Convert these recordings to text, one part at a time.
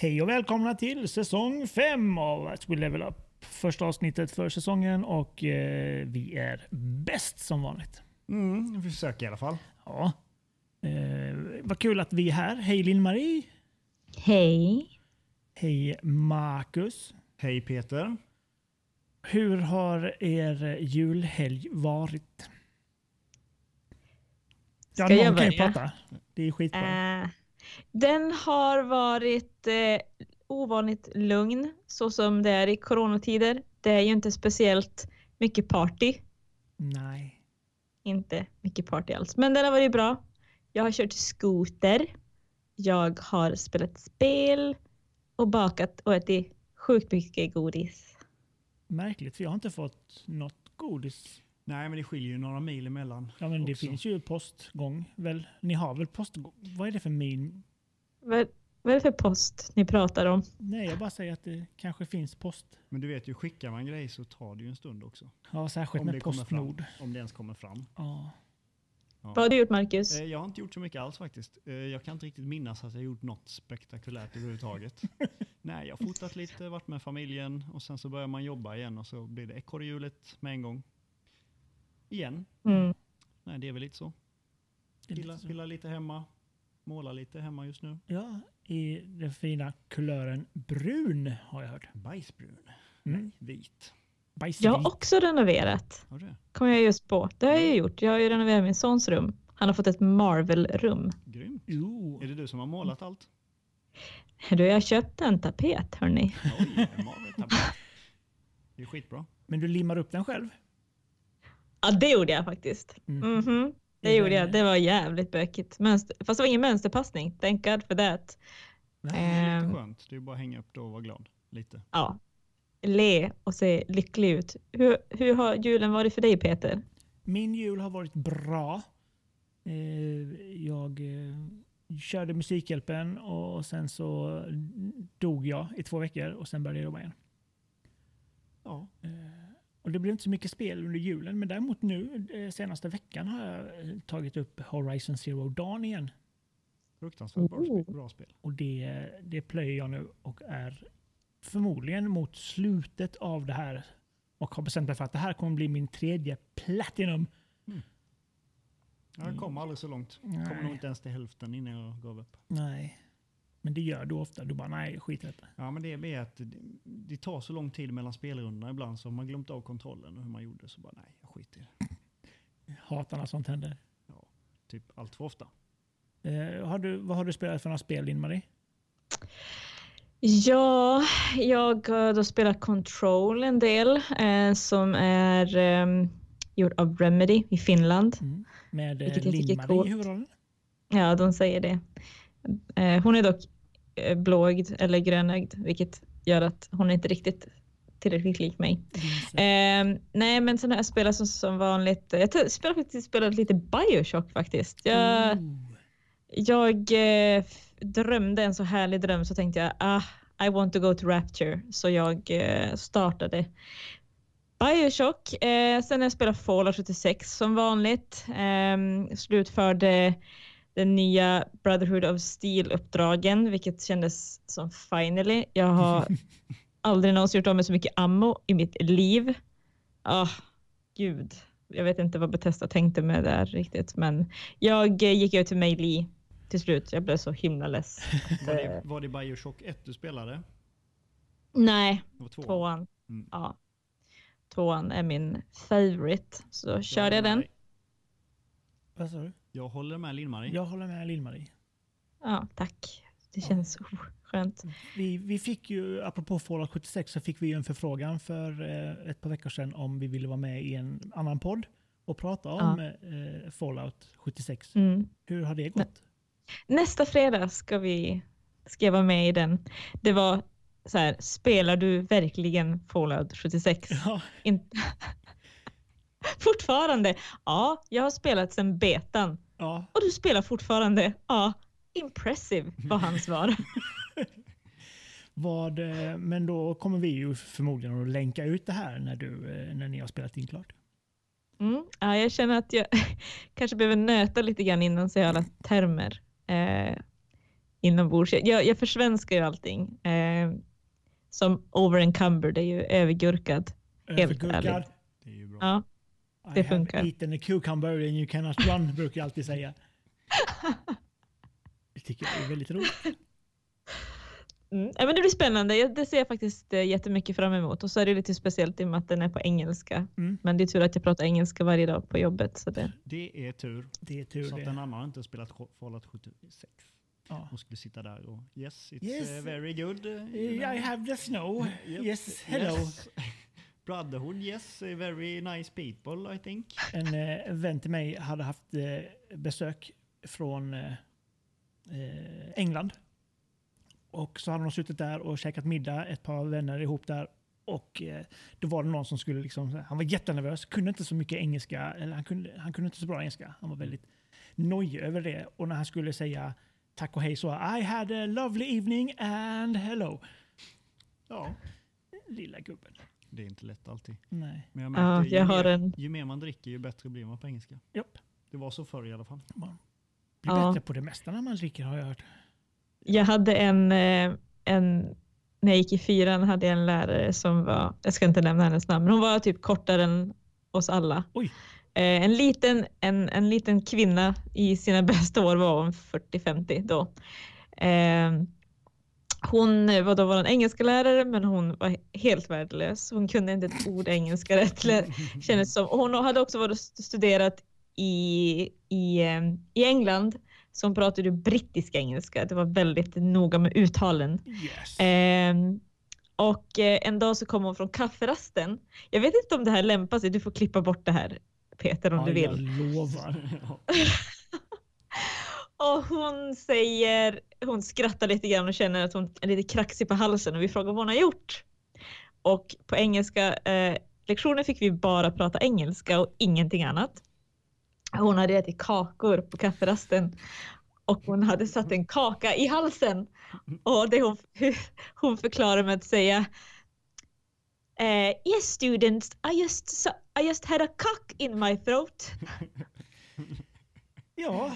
Hej och välkomna till säsong 5 av As We Level Up. Första avsnittet för säsongen och eh, vi är bäst som vanligt. Mm, vi försöker i alla fall. Ja. Eh, vad kul att vi är här. Hej Linn-Marie. Hej. Hej Marcus. Hej Peter. Hur har er julhelg varit? Ja, Ska jag någon kan ju börja? prata. Det är skitbra. Eh, den har varit eh, ovanligt lugn så som det är i coronatider. Det är ju inte speciellt mycket party. Nej. Inte mycket party alls. Men den har varit bra. Jag har kört skoter. Jag har spelat spel och bakat och ätit sjukt mycket godis. Märkligt, för jag har inte fått något godis. Nej, men det skiljer ju några mil emellan. Ja, men det också. finns ju postgång. Väl? Ni har väl postgång? Vad är det för min? Vad, vad är det för post ni pratar om? Nej, jag bara säger att det kanske finns post. Men du vet ju, skickar man grejer så tar det ju en stund också. Ja, särskilt Om med det kommer Postnord. Om det ens kommer fram. Ja. Ja. Vad har du gjort Marcus? Eh, Jag har inte gjort så mycket alls faktiskt. Eh, Jag kan inte riktigt minnas att jag gjort något spektakulärt överhuvudtaget. Nej, jag har fotat lite, varit med familjen och sen så börjar man jobba igen och så blir det ekorrhjulet med en gång. Igen. Mm. Nej, det är väl lite så. Pilla, pilla lite hemma. Måla lite hemma just nu. ja, i den fina kulören brun har jag hört. Bajsbrun. Mm. Vit. Bajsvit. Jag har också renoverat. Har kom jag just på. Det har jag ju gjort. Jag har ju renoverat min sons rum. Han har fått ett Marvel-rum. Grymt. Jo. Är det du som har målat allt? Du, jag köpte en tapet hörni. Oj, en Marvel-tapet. Det är skitbra. Men du limmar upp den själv? Ja, det gjorde jag faktiskt. Mm. Mhm. Det gjorde jag. Det var jävligt bökigt. Mönster, fast det var ingen mönsterpassning. Thank God for that. Det är Ehm. skönt. Det är bara att hänga upp då och vara glad. Lite. Ja. Le och se lycklig ut. Hur, hur har julen varit för dig Peter? Min jul har varit bra. Eh, jag eh, körde Musikhjälpen och sen så dog jag i två veckor och sen började jag jobba igen. Ja. Och det blev inte så mycket spel under julen, men däremot nu eh, senaste veckan har jag eh, tagit upp Horizon Zero Dawn igen. Fruktansvärt bra, spel. bra spel. Och det, det plöjer jag nu och är förmodligen mot slutet av det här och har bestämt mig för att det här kommer bli min tredje Platinum. Jag kom aldrig så långt. Kom Mm. Nej. nog inte ens till hälften innan jag gav upp. Nej. Men det gör du ofta. Du bara, nej, skit i detta. Ja, men det är med att det, det tar så lång tid mellan spelrundorna ibland så har man glömt av kontrollen och hur man gjorde så bara nej, jag skiter i det. Hatar när sånt händer. Typ allt för ofta. Eh, har du, vad har du spelat för några spel, Linn-Marie? Ja, jag har spelat Control en del eh, som är eh, gjord av Remedy i Finland. Med eh, Linn-Marie i huvudrollen? Ja, de säger det. Eh, hon är dock blåögd eller grönögd, vilket gör att hon är inte riktigt tillräckligt lik mig. Linse. Eh, nej, men sen har jag spelat som, som vanligt. Jag spelar faktiskt spelat lite Bioshock faktiskt. Jag, Ooh. jag eh, drömde en så härlig dröm så tänkte jag ah, I want to go to Rapture. Så jag eh, startade Bioshock. Eh, sen har jag spelat Fallout 76 som vanligt. Eh, slutförde den nya Brotherhood of Steel-uppdragen, vilket kändes som finally. Jag har aldrig någonsin gjort av med så mycket ammo i mitt liv. Ah, gud. Jag vet inte vad Bethesda tänkte med det här riktigt, men jag eh, gick över till Melee till slut. Jag blev så himla less. Var det, var det Bioshock 1 du spelade? Nej, Det var två. tvåan. Mm. Ja. Tvåan är min favorite, så körde jag den. Vad sa du? Jag håller med Lill-Marie. Jag håller med Lill-Marie. Ja, tack. Det känns så skönt. Vi, vi fick ju, apropå Fallout 76, så fick vi ju en förfrågan för eh, ett par veckor sedan om vi ville vara med i en annan podd och prata om eh, Fallout 76. Mm. Hur har det gått? Nästa fredag ska vi ska jag vara med i den. Det var så här, spelar du verkligen Fallout 76? Ja, In- fortfarande? Ja, jag har spelat sedan betan. ja. Och du spelar fortfarande? Ja, impressive var hans svar. Vad, eh, men då kommer vi ju förmodligen att länka ut det här när, du, eh, när ni har spelat in klart. Mm. Ja, jag känner att jag kanske behöver nöta lite grann innan så jag alla termer. Eh, inombords. Jag, jag försvenskar ju allting. Eh, som overencumbered är ju övergurkad. Helt Övergurkad. ärligt. Det är ju bra. Ja. I Det have funkar. eaten a cucumber and you cannot run, brukar jag alltid säga. Det tycker jag är väldigt roligt. Mm. Men det blir spännande. Jag- Det ser jag faktiskt eh, jättemycket fram emot. Och så är det lite speciellt i och med att den är på engelska. Mm. Men det är tur att jag pratar engelska varje dag på jobbet. Så det, Det är tur. Det är tur Så att det. en annan har inte spelat Fallout 76. Ja. Och skulle sitta där och yes, it's Yes. uh, very good. Eh, you know. I have the snow. Yep. Yes, hello. Yes. Brotherhood, yes, very nice people I think. En eh, vän till mig hade haft eh, besök från eh, eh, England. Och så hade de suttit där och käkat middag, ett par vänner ihop där. Och eh, då var det någon som skulle liksom, han var jättenervös, kunde inte så mycket engelska, eller han kunde, han kunde inte så bra engelska. Han var väldigt nojig över det. Och när han skulle säga tack och hej så, I had a lovely evening and hello. Ja, lilla gubben. Det är inte lätt alltid. Nej. Men jag ja, märker, ju, jag har mer, en... ju mer man dricker ju bättre blir man på engelska. Japp. Det var så förr i alla fall. Man blir Ja. bättre på det mesta när man dricker har jag hört. Jag hade en, eh, en, när jag gick i fyran hade jag en lärare som var, jag ska inte nämna hennes namn, men hon var typ kortare än oss alla. Oj. Eh, En liten, en, en liten kvinna i sina bästa år var hon 40-50 då. Eh, Hon var då vår engelska lärare men hon var helt värdelös. Hon kunde inte ett ord engelska rätt kändes som. Och Hon hade också varit och studerat i, i, eh, i England så hon pratade brittisk engelska. Det var väldigt noga med uttalen. Yes. Ehm, och eh, en dag så kom hon från kafferasten. Jag vet inte om det här lämpar sig. Du får klippa bort det här Peter om ja, du vill. Jag lovar. Och hon säger, hon skrattar lite grann och känner att hon är lite kraxig på halsen och vi frågar vad hon har gjort. Och på engelska eh, lektionen fick vi bara prata engelska och ingenting annat. Hon hade ätit kakor på kafferasten och hon hade satt en kaka i halsen. Och det hon, hon förklarar med att säga eh, Yes students, I just, I just had a cock in my throat. Ja,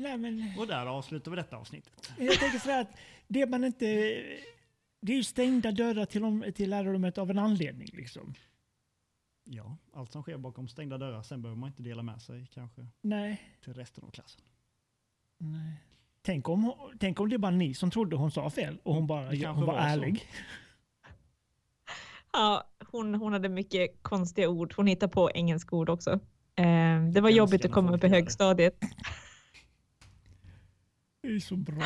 nej men Och där avslutar vi detta avsnittet. jag tänker så att det man inte... Det är ju stängda dörrar till, till lärarrummet av en anledning liksom. Ja, allt som sker bakom stängda dörrar. Sen behöver man inte dela med sig kanske Nej. till resten av klassen. nej. Tänk om, tänk om det är bara ni som trodde hon sa fel och hon bara Det hon var, var ärlig. Ja, hon, hon hade mycket konstiga ord. Hon hittade på engelska ord också. Eh, det var jobbigt att komma upp i högstadiet. Det är så bra.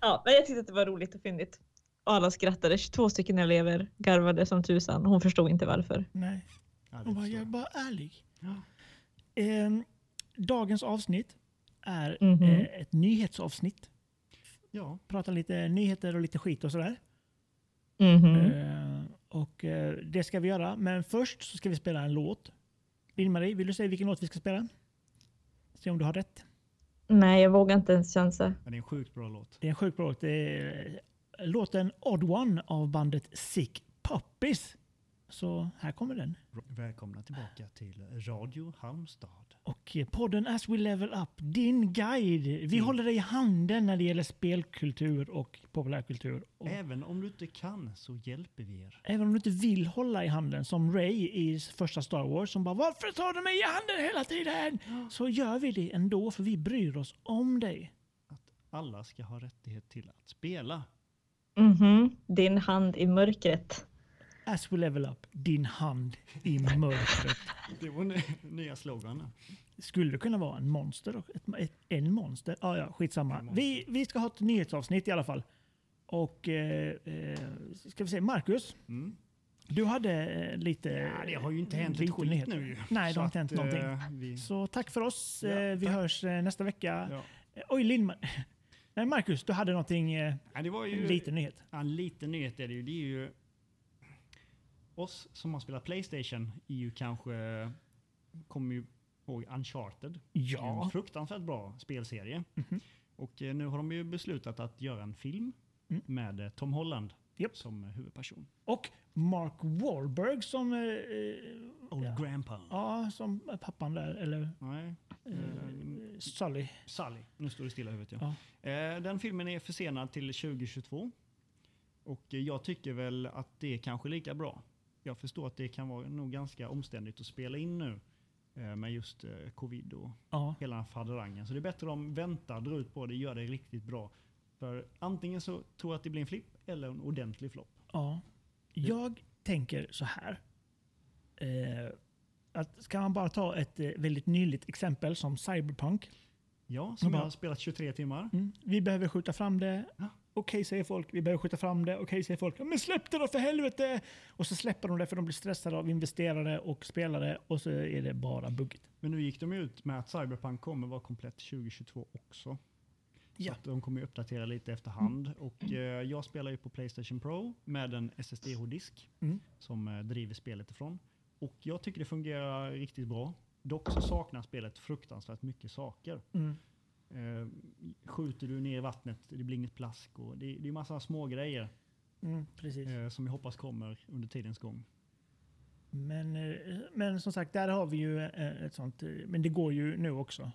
Ja, men jag tyckte att det var roligt och fyndigt. Och alla skrattade. 22 stycken elever garvade som tusan. Hon förstod inte varför. Nej, hon bara, förstår jag är bara ärlig. Ja. Ehm, dagens avsnitt är Mhm. eh, ett nyhetsavsnitt. ja, Prata lite nyheter och lite skit och sådär. Mhm. Eh, och eh, det ska vi göra. Men först så ska vi spela en låt. Lill-Marie, vill du säga vilken låt vi ska spela? Se om du har rätt. Nej, jag vågar inte ens chansa. men det är en sjukt bra låt. Det är en sjukt bra låt. Det är eh, låten Odd One av bandet Sick Puppies. Så här kommer den. Välkomna tillbaka till Radio Halmstad. Och eh, podden As We Level Up, din guide. Vi håller dig i handen när det gäller spelkultur och populärkultur. Och Även om du inte kan så hjälper vi er. även om du inte vill hålla i handen, som Ray i första Star Wars som bara “Varför tar du mig i handen hela tiden?” Så gör vi det ändå, för vi bryr oss om dig. Att alla ska ha rättighet till att spela. Mhm. Din hand i mörkret. As We Level Up, din hand i mörkret. Det var nya sloganen. Skulle det kunna vara en monster? Ett, ett, en monster? Ah, ja, skitsamma. En monster. Vi, vi ska ha ett nyhetsavsnitt i alla fall. Och eh, eh, ska vi se, Marcus, Mm. du hade eh, lite... Ja, det har ju inte hänt ett skit nyheter. nu. Nej, det har inte hänt att, någonting. eh, vi, Så tack för oss. Ja, Eh, vi tack. hörs eh, nästa vecka. ja. Oj, Lindman. Nej, Marcus, du hade någonting, Nej, det var en ju liten nyhet. Ja, en liten nyhet är det ju. Det är ju oss som har spelat Playstation är ju kanske kommer ju ihåg Uncharted. Ja. En fruktansvärt bra spelserie. Mhm. Och eh, nu har de ju beslutat att göra en film Mm. med eh, Tom Holland Japp. som eh, huvudperson. Och Mark Wahlberg som... Eh, Old ja. Grandpa. ja, som pappan där. Eller Nej. eh, Sully. Sully. Nu står det stilla i huvudet. Ja. Eh, den filmen är försenad till 2022. Och jag tycker väl att det är kanske lika bra. Jag förstår att det kan vara nog ganska omständigt att spela in nu eh, med just eh, covid och Ja. hela faderangen. Så det är bättre om väntar, drar ut på det, gör det riktigt bra. För antingen så tror jag att det blir en flipp eller en ordentlig flopp. ja. Jag tänker så här. Eh, att ska man bara ta ett eh, väldigt nyligt exempel som Cyberpunk. Ja, som Ja. jag har spelat 23 timmar. Mm. Vi behöver skjuta fram det. Ja. Okej säger folk, vi behöver skjuta fram det. Okej säger folk, men släpp det då för helvete! Och så släpper de det för de blir stressade av investerare och spelare och så är det bara buggigt. Men nu gick de ut med att Cyberpunk kommer vara komplett 2022 också. Så Ja. att de kommer uppdatera lite efterhand. Och eh, jag spelar ju på Playstation Pro med en SSD-hårddisk Mm. som eh, driver spelet ifrån. Och jag tycker det fungerar riktigt bra. Dock så saknar spelet fruktansvärt mycket saker. Mm. Eh, skjuter du ner vattnet, det blir inget plask och det, det är massa små grejer Mm, eh, som jag hoppas kommer under tidens gång. Men, eh, men som sagt, där har vi ju eh, ett sånt. eh, Men det går ju nu också.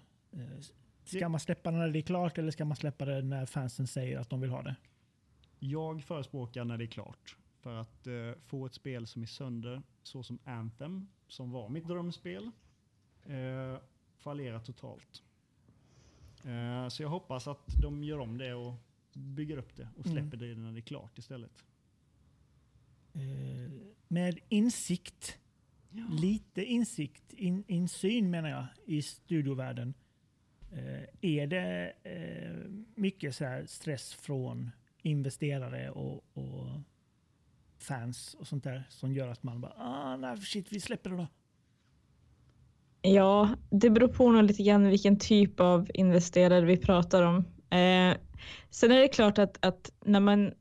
Ska man släppa det när det är klart eller ska man släppa det när fansen säger att de vill ha det? Jag förespråkar när det är klart. För att få ett spel som är sönder, så som Anthem, som var mitt drömspel, fallerar totalt. Eh, så jag hoppas att de gör om det och bygger upp det och släpper det när det är klart istället. Eh, Med insikt, lite insikt, in, insyn menar jag, i studiovärlden. Eh, Är det eh, mycket så här stress från investerare och, och fans och sånt där som gör att man bara ah, nej, shit, vi släpper det då. Ja, det beror på nog lite grann vilken typ av investerare vi pratar om. Eh, sen är det klart att, att när man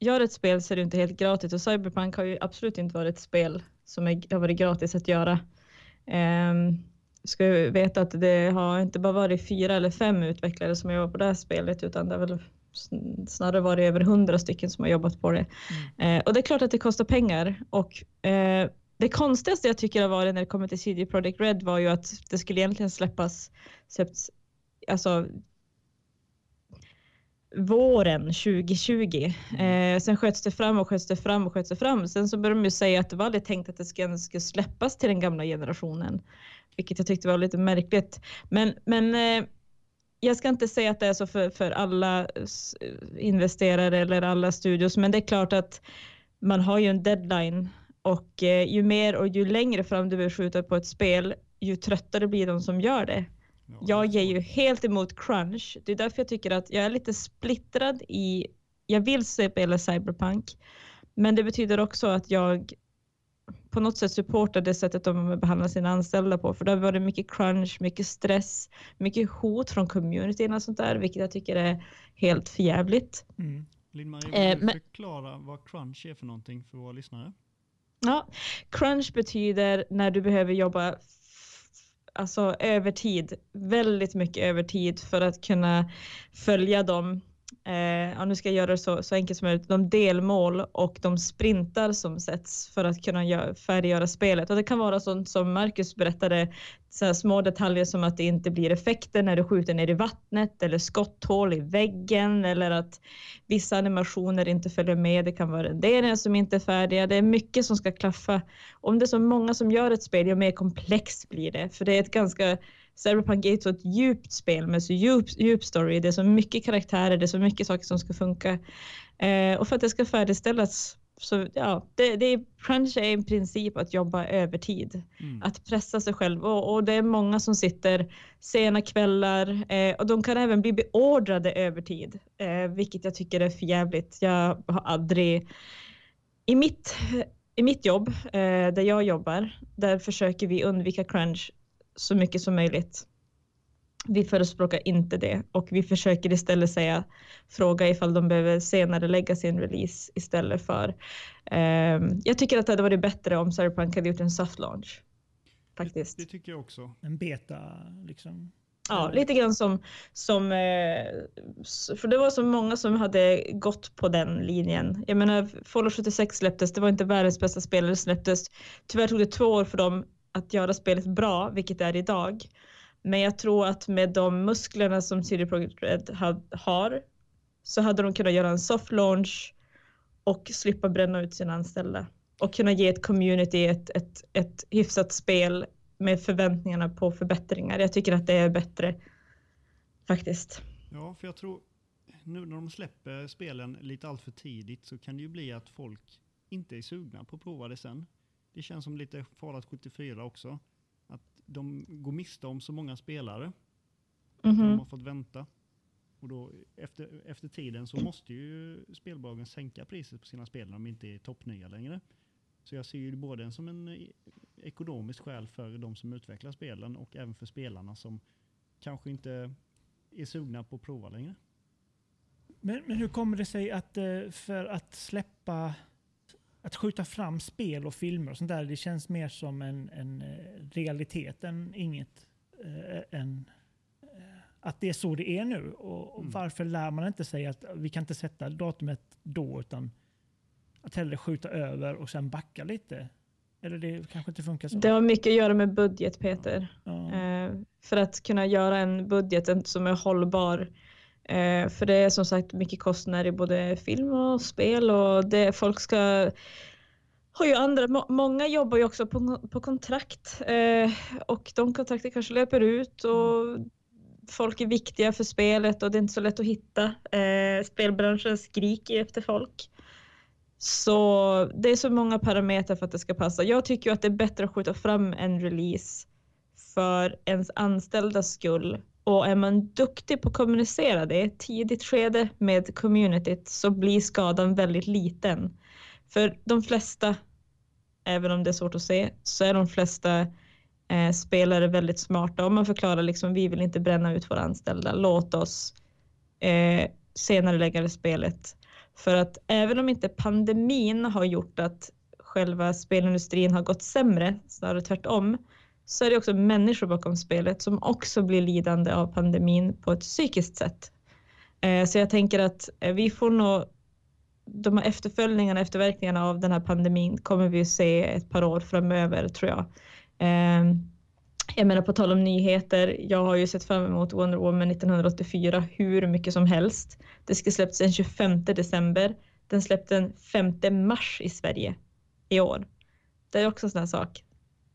gör ett spel så är det inte helt gratis och Cyberpunk har ju absolut inte varit ett spel som är, har varit gratis att göra. Eh, ska ju veta att det har inte bara varit fyra eller fem utvecklare som har jobbat på det här spelet utan det har väl sn- snarare varit över hundra stycken som har jobbat på det. Eh, och det är klart att det kostar pengar och eh, det konstigaste jag tycker har varit när det kommer till CD Projekt Red var ju att det skulle egentligen släppas släppts, alltså våren 2020. Eh, sen sköts det fram och sköts det fram och sköts det fram. Sen så började de ju säga att det var aldrig tänkt att det skulle, skulle släppas till den gamla generationen. Vilket jag tyckte var lite märkligt. Men, men eh, jag ska inte säga att det är så för, för alla investerare eller alla studios, men det är klart att man har ju en deadline och eh, ju mer och ju längre fram du vill skjuta på ett spel, ju tröttare blir de som gör det. Ja, Jag ger ju helt emot crunch. Det är därför jag tycker att jag är lite splittrad i, jag vill spela Cyberpunk, men det betyder också att jag på något sätt supportar det sättet de behandlar sina anställda på. För det har varit mycket crunch, mycket stress, mycket hot från communityn och sånt där, vilket jag tycker är helt förjävligt. Mm. Linn-Marie, Eh, vill du men- förklara vad crunch är för någonting för våra lyssnare? Ja, crunch betyder när du behöver jobba alltså övertid, väldigt mycket övertid för att kunna följa dem. Eh, ja, nu ska jag göra det så, så enkelt som möjligt. De delmål och de sprintar som sätts för att kunna gör, färdiggöra spelet. Och det kan vara sånt som Marcus berättade, så här små detaljer som att det inte blir effekter när du skjuter ner i vattnet eller skotthål i väggen eller att vissa animationer inte följer med. Det kan vara renderingar som inte är färdiga. Det är mycket som ska klaffa. Om det är så många som gör ett spel, ju mer komplext blir det. För det är ett ganska Cyberpunk är ett så djupt spel med så djup, djup story. Det är så mycket karaktärer, det är så mycket saker som ska funka. Eh, och för att det ska färdigställas så ja, det, det är, crunch är i princip att jobba övertid. Mm. Att pressa sig själv och, och det är många som sitter sena kvällar eh, och de kan även bli beordrade övertid, eh, vilket jag tycker är förjävligt. Jag har aldrig i mitt, i mitt jobb eh, där jag jobbar, där försöker vi undvika crunch så mycket som möjligt. Vi förespråkar inte det och vi försöker istället säga fråga ifall de behöver senare lägga sin release istället för. ehm, jag tycker att det hade varit bättre om Cyberpunk hade gjort en soft launch. Faktiskt. Det, det tycker jag också. En beta liksom. Ja, lite grann som, som eh, för det var så många som hade gått på den linjen. Jag menar, Fallout 76 släpptes, det var inte världens bästa spel, det släpptes. Tyvärr tog det två år för dem att göra spelet bra, vilket det är idag. Men jag tror att med de musklerna som CD Projekt Red har så hade de kunnat göra en soft launch och slippa bränna ut sina anställda och kunna ge ett community ett, ett, ett hyfsat spel med förväntningarna på förbättringar. Jag tycker att det är bättre faktiskt. Ja, för jag tror nu när de släpper spelen lite allt för tidigt så kan det ju bli att folk inte är sugna på att prova det sen. Det känns som lite Fallout 74 också. Att de går miste om så många spelare. Mm De -hmm. har fått vänta. Och då efter, efter tiden så måste ju spelbolagen sänka priset på sina spel när de inte är toppnya längre. Så jag ser ju både som en eh, ekonomisk skäl för de som utvecklar spelen och även för spelarna som kanske inte är sugna på att prova längre. Men, men hur kommer det sig att eh, för att släppa, att skjuta fram spel och filmer och sånt där, det känns mer som en, en eh, realitet än inget. Äh, än, äh, att det är så det är nu. Och, och Mm. varför lär man inte sig att vi kan inte sätta datumet då, utan att hellre skjuta över och sen backa lite? Eller det kanske inte funkar så? Det har mycket att göra med budget Peter. ja. Eh, för att kunna göra en budget som är hållbar. Eh, för det är som sagt mycket kostnader i både film och spel och det folk ska har ju andra, må, många jobbar ju också på, på kontrakt eh, och de kontrakten kanske löper ut och folk är viktiga för spelet och det är inte så lätt att hitta. Eh, spelbranschen skriker efter folk. Så det är så många parametrar för att det ska passa. Jag tycker att det är bättre att skjuta fram en release för ens anställdas skull. Och är man duktig på att kommunicera det i ett tidigt skede med communityt så blir skadan väldigt liten. För de flesta, även om det är svårt att se, så är de flesta eh, spelare väldigt smarta. Om man förklarar liksom vi vill inte bränna ut våra anställda, låt oss eh, senare lägga det spelet. För att även om inte pandemin har gjort att själva spelindustrin har gått sämre, snarare tvärtom, så är det också människor bakom spelet som också blir lidande av pandemin på ett psykiskt sätt. Eh, så jag tänker att eh, vi får nog de här efterföljningarna, efterverkningarna av den här pandemin kommer vi att se ett par år framöver tror jag. Eh, jag menar på tal om nyheter, jag har ju sett fram emot Wonder Woman 1984 hur mycket som helst. Det ska släppas den 25 december. Den släpptes den 5 mars i Sverige i år. Det är också en sån här sak,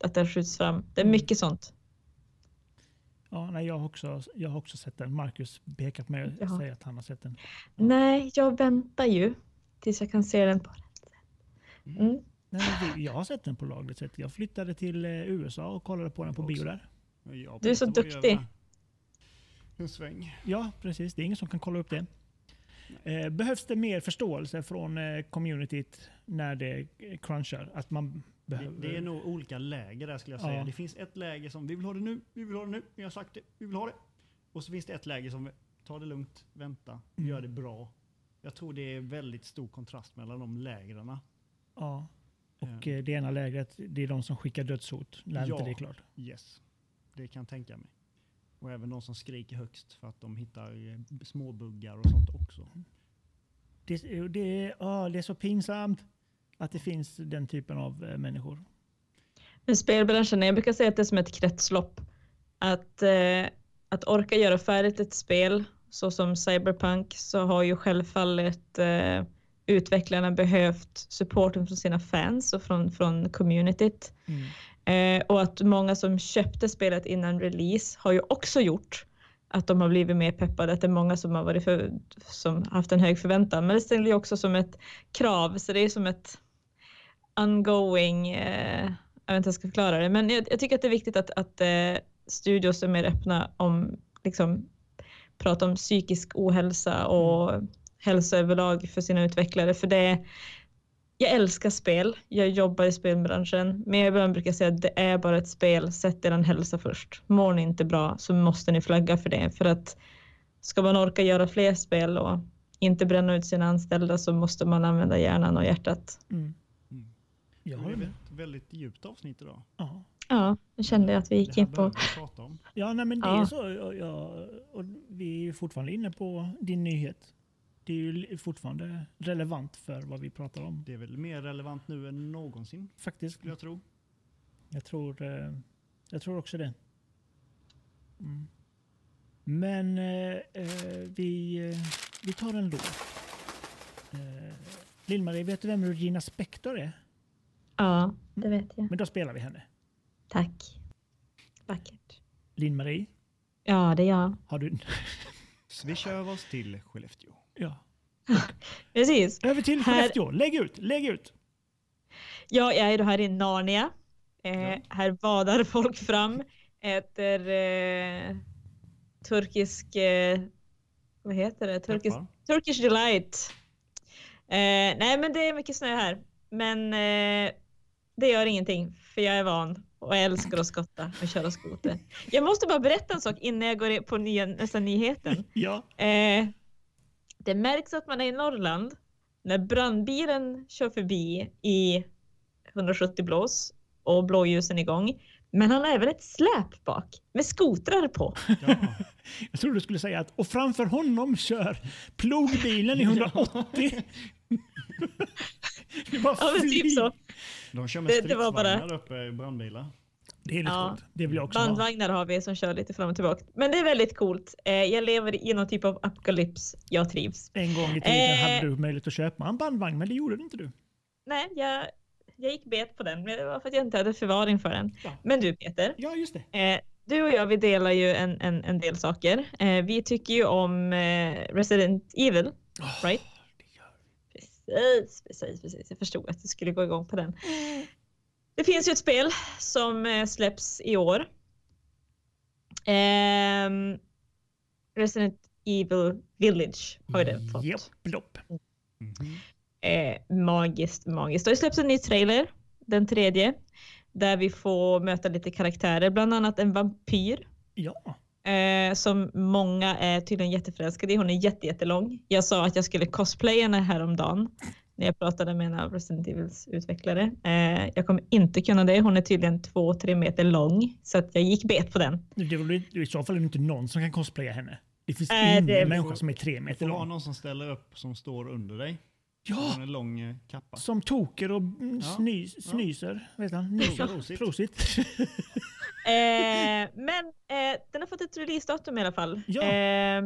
att den skjuts fram. Det är mycket sånt. Ja, nej, jag, har också, jag har också sett den. Marcus pekar på mig och säger att han har sett den. Nej, jag väntar ju tills jag kan se den på rätt sätt. Mm. Nej, men vi- jag har sett den på lagligt sätt. Jag flyttade till eh, USA och kollade på den på bio där. Du är så duktig. En sväng. Ja, precis. Det är ingen som kan kolla upp det. Eh, behövs det mer förståelse från eh, communityt när det crunchar? Att man behöver... det är nog olika läger där skulle jag säga. Ja. Det finns ett läge som vi vill ha det nu, vi vill ha det nu, vi har sagt det, vi vill ha det. Och så finns det ett läge som tar det lugnt, vänta, Mm. gör det bra. Jag tror det är väldigt stor kontrast mellan de lägren. Ja. Och Ja. eh, det ena lägret, det är de som skickar dödshot när Ja. inte det är klart. Yes, det kan jag tänka mig. Och även de som skriker högst för att de hittar eh, småbuggar och sånt också. Det, det, är- ah, det är så pinsamt att det finns den typen av eh, människor. Men spelbranschen, jag brukar säga att det är som ett kretslopp. Att, eh, att orka göra färdigt ett spel, så som Cyberpunk, så har ju självfallet eh, utvecklarna behövt supporten från sina fans och från, från communityt. Mm. Eh, och att många som köpte spelet innan release har ju också gjort att de har blivit mer peppade. Att det är många som har varit för, som haft en hög förväntan. Men det ställer ju också som ett krav, så det är som ett ongoing, eh, jag vet inte hur jag ska förklara det, men jag, jag tycker att det är viktigt att, att eh, studios är mer öppna om, liksom, prata om psykisk ohälsa och hälsa överlag för sina utvecklare. För det, jag älskar spel, jag jobbar i spelbranschen, men jag ibland brukar säga att det är bara ett spel, sätt er hälsa först. Mår ni inte bra så måste ni flagga för det, för att ska man orka göra fler spel och inte bränna ut sina anställda så måste man använda hjärnan och hjärtat. Mm. Jag Det blev med. ett väldigt djupt avsnitt idag. Ja. Ja, jag kände att vi gick det in på... Ja, nej, men det Ja. är så. Och, ja, och vi är ju fortfarande inne på din nyhet. Det är ju fortfarande relevant för vad vi pratar om. Det är väl mer relevant nu än någonsin, Faktiskt. skulle jag tro. Jag tror, eh, jag tror också det. Mm. Men eh, eh, vi, eh, vi tar en låt. Eh, Lill-Marie, vet du vem Regina Spektor är? Ja, det vet jag. Men då spelar vi henne. Tack. Vackert. Linn-Marie, Ja, det är jag. har du... Swisha över oss till Skellefteå. Ja. Precis. Över till Här- Skellefteå. Lägg ut, lägg ut. Ja, jag är då här i Narnia. Eh, Ja. Här badar folk fram, äter eh, turkisk, eh, vad heter det? Turkisk. Turkish delight. Eh, nej, men det är mycket snö här. Men eh, det gör ingenting, för jag är van och jag älskar att skotta och köra skoter. Jag måste bara berätta en sak innan jag går på nya, nästa nyheten. Ja. Eh, det märks att man är i Norrland när brandbilen kör förbi i 170 blås och blåljusen igång. Men han har även ett släp bak med skotrar på. Ja. Jag trodde du skulle säga att och framför honom kör plogbilen i 180. det, var Ja, typ så. De kör med Det- det var bara- stridsvagnar där uppe i brandbilar. det är lite Ja. coolt. Det vill jag också ha. Bandvagnar har vi som kör lite fram och tillbaka. Men det är väldigt coolt. Eh, jag lever i någon typ av apokalyps. Jag trivs. En gång i tiden Eh. hade du möjlighet att köpa en bandvagn, men det gjorde inte du. Nej, jag, jag gick bet på den, men det var för att jag inte hade förvaring för den. Ja. Men du Peter, Ja, just det. Eh, du och jag, vi delar ju en, en, en del saker. Eh, vi tycker ju om eh, Resident Evil, right? Precis, precis, precis. Jag förstod att du skulle gå igång på den. Det finns ju ett spel som eh, släpps i år. Ehm, Resident Evil Village har ju det fått. Japp, blopp. Mhm. Eh, magiskt, magiskt. Det har ju släppts en ny trailer, den tredje, där vi får möta lite karaktärer, bland annat en vampyr Ja. Eh, som många är tydligen jätteförälskade i. Hon är jätte, jättelång. Jag sa att jag skulle cosplaya henne häromdagen när jag pratade med en av Resident Evils utvecklare. Eh, jag kommer inte kunna det. Hon är tydligen två, tre meter lång så att jag gick bet på den. Det är I så fall är det inte någon som kan cosplaya henne. Det finns Äh, ingen det- människa som är tre Det meter får vara lång. någon som ställer upp som står under dig. Ja, Med en lång eh, kappa. som toker och mm, Ja. sny, snyser. Vet han? Nyser. Prosit. Prosit. Eh, men eh, den har fått ett releasedatum i alla fall. Ja. Eh,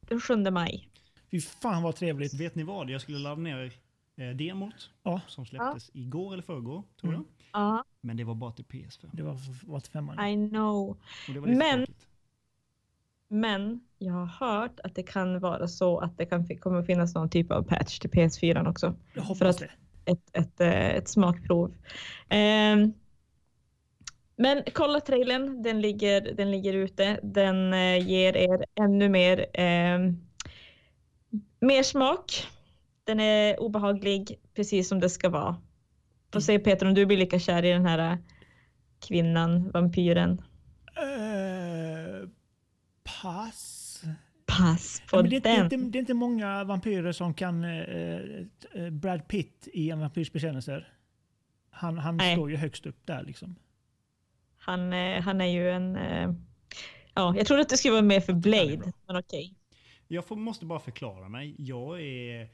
den 7 maj. Fy fan vad trevligt. Vet ni vad? Jag skulle ladda ner eh, demot Ja, som släpptes igår eller förrgår, tror Mm. jag. Ja, Men det var bara till PS5. det var, var till femman. I know. Och det var lite Men- tråkigt. Men jag har hört att det kan vara så att det kan, kommer finnas någon typ av patch till PS4 också. Jag för hoppas att- det. Ett, ett, eh, ett smakprov. Ehm, men kolla trailern, den ligger, den ligger ute. Den eh, ger er ännu mer, ehm, mer smak. Den är obehaglig, precis som det ska vara. Får se Peter om du blir lika kär i den här eh, kvinnan, vampyren. Eh, pass. Pass på Ja, men det, är inte- det, den. inte, det är inte många vampyrer som kan eh, eh, Brad Pitt i en vampyrs bekännelser. Han, han Nej. står ju högst upp där liksom. Han, eh, han är ju en... eh, Ja, jag trodde att det skulle vara mer för. Blade, men okej. Jag får, måste bara förklara mig. Jag är,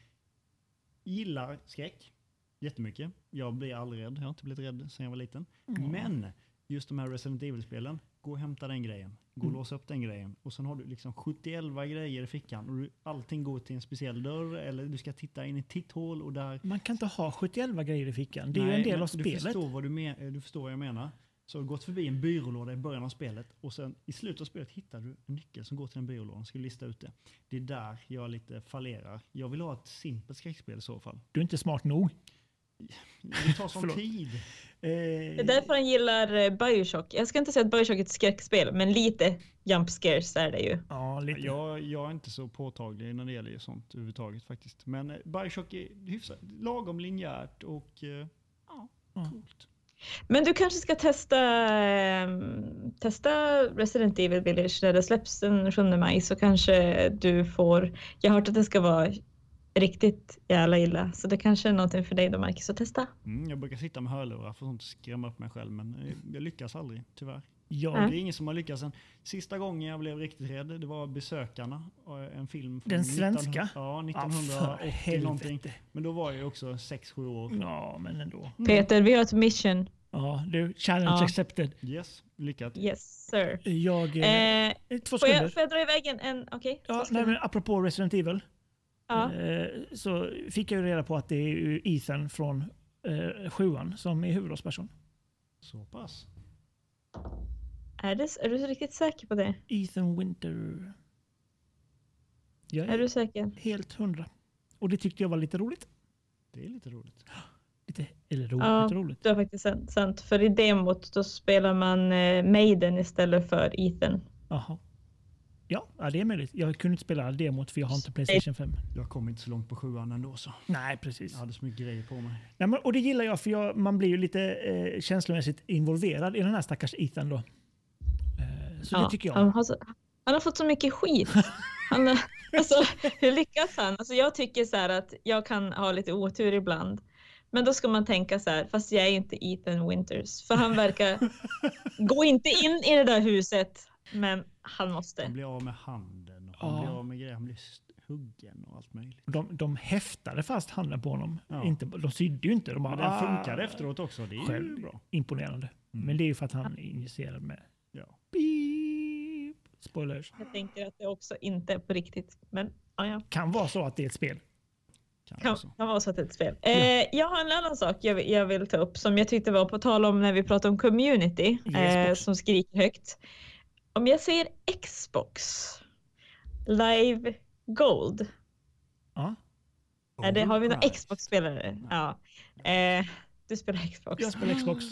gillar skräck jättemycket. Jag blir aldrig rädd. Jag har inte blivit rädd sedan jag var liten. Mm. Men just de här Resident Evil-spelen, gå och hämta den grejen. Gå och Mm. låsa upp den grejen. Och sen har du liksom 71 grejer i fickan. Och du, allting går till en speciell dörr eller du ska titta in i ett titthål och där... Man kan inte ha 71 grejer i fickan. Det är ju Nej, en del av Du spelet. förstår, vad du, men, du förstår vad jag menar. Så har du gått förbi en byrålåda i början av spelet och sen i slutet av spelet hittar du en nyckel som går till den byrålådan. Ska du lista ut det. Det är där jag lite fallerar. Jag vill ha ett simpelt skräckspel i så fall. Du är inte smart nog. Det tar sån tid. Eh, Det är därför han gillar eh, Bioshock. Jag ska inte säga att Bioshock är ett skräckspel, men lite jump scares är det ju. ja, lite. Jag, jag är inte så påtaglig när det gäller sånt överhuvudtaget faktiskt. Men eh, Bioshock är hyfsat lagom linjärt och eh, ja, coolt. Men du kanske ska testa, ehm, testa Resident Evil Village när det släpps den 7 maj så kanske du får... Jag har hört att det ska vara riktigt jävla illa så det kanske är någonting för dig då Marcus att testa. Mm, jag brukar sitta med hörlurar för att skrämma upp mig själv men eh, jag lyckas aldrig tyvärr. Jag, Nej. Det är ingen som har lyckats än. Sista gången jag blev riktigt rädd, det var Besökarna. och En film från Den svenska? 1900, ja, Ja, för 1980 någonting. helvete. Men då var jag också 6-7 år. Ja, men ändå. Peter, vi har ett mission. Ja, du, challenge Ja. accepted. Yes, lyckat. Yes sir. Jag... Eh, Eh, två får, sekunder. jag, får jag dra iväg en... en Okej. Ja, nej, sekunder. men apropå Resident Evil. Ja. Eh, så fick jag ju reda på att det är Ethan från eh, sjuan som är huvudrollsperson. Så pass. Är, det, är du riktigt säker på det? Ethan Winter. Jag Är är du säker? helt hundra. Och det tyckte jag var lite roligt. Det är lite roligt. Lite, eller roligt, Ja. lite roligt. Det var faktiskt sant. sant. För i demot då spelar man eh, Maiden istället för Ethan. Jaha. Ja, ja, det är möjligt. Jag kunde inte spela demot för jag har inte Playstation 5. Jag kom inte så långt på sjuan ändå så. Nej, precis. Jag hade så mycket grejer på mig. Nej, men, och det gillar jag för jag, man blir ju lite eh, känslomässigt involverad i den här stackars Ethan då. Eh, så det tycker jag. Han har, så, han har fått så mycket skit. Han, har- alltså, hur lyckas han? Alltså, jag tycker så här att jag kan ha lite otur ibland. Men då ska man tänka så här, fast jag är inte Ethan Winters. För han verkar gå inte in i det där huset. Men han måste. Han blir av med handen och han Ja. blir av med grejer. Han blir huggen och allt möjligt. De, de häftade fast handen på honom. Ja. Inte, de sydde ju inte. De bara, Men den "Ah." funkade efteråt också. Det är ju Själv. bra. Imponerande. Mm. Men det är ju för att han är injicerad med Ja. beep. Spoilers. Jag tänker att det också inte är på riktigt. Men ja, ja. Kan vara så att det är ett spel. Kan Kan, vara så. kan vara så att det är ett spel. Eh, jag har en annan sak jag, vill- jag vill ta upp som jag tyckte var på tal om när vi pratade om community Yes, eh, som skriker högt. Om jag säger Xbox Live Gold, Ja. är det, har vi några. Xbox-spelare? Ja. Eh, du spelar Xbox. Jag spelar Xbox.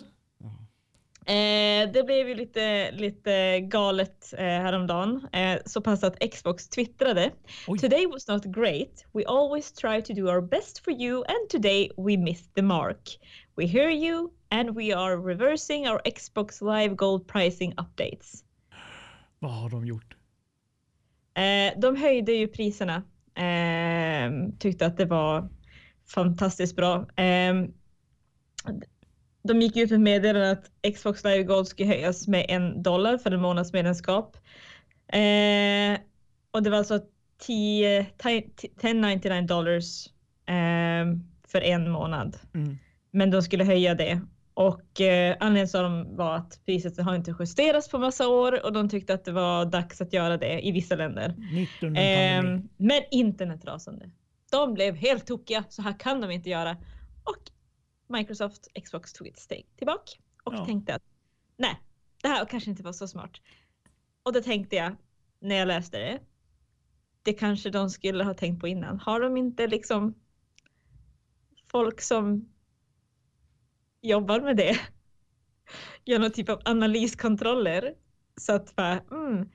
Eh, det blev ju lite, lite galet eh, häromdagen. Eh, så pass att Xbox twittrade. Oj. Today was not great. We always try to do our best for you and today we missed the mark. We hear you and we are reversing our Xbox Live Gold pricing updates. Vad har de gjort? Eh, de höjde ju priserna. Eh, tyckte att det var fantastiskt bra. Eh, de gick ut med meddelande att Xbox Live Gold skulle höjas med en dollar för en månadsmedlemskap. Eh, och det var alltså 10, 1099 dollars eh, för en månad. Mm. Men de skulle höja det. Och eh, anledningen sa de var att priset har inte justerats på massa år och de tyckte att det var dags att göra det i vissa länder. Ehm, men internet rasande. De blev helt tokiga, så här kan de inte göra. Och Microsoft Xbox tog ett steg tillbaka och Ja. tänkte att nej, det här kanske inte var så smart. Och det tänkte jag när jag läste det. Det kanske de skulle ha tänkt på innan. Har de inte liksom folk som jobbar med det? Gör någon typ av analyskontroller. Så att bara, mm,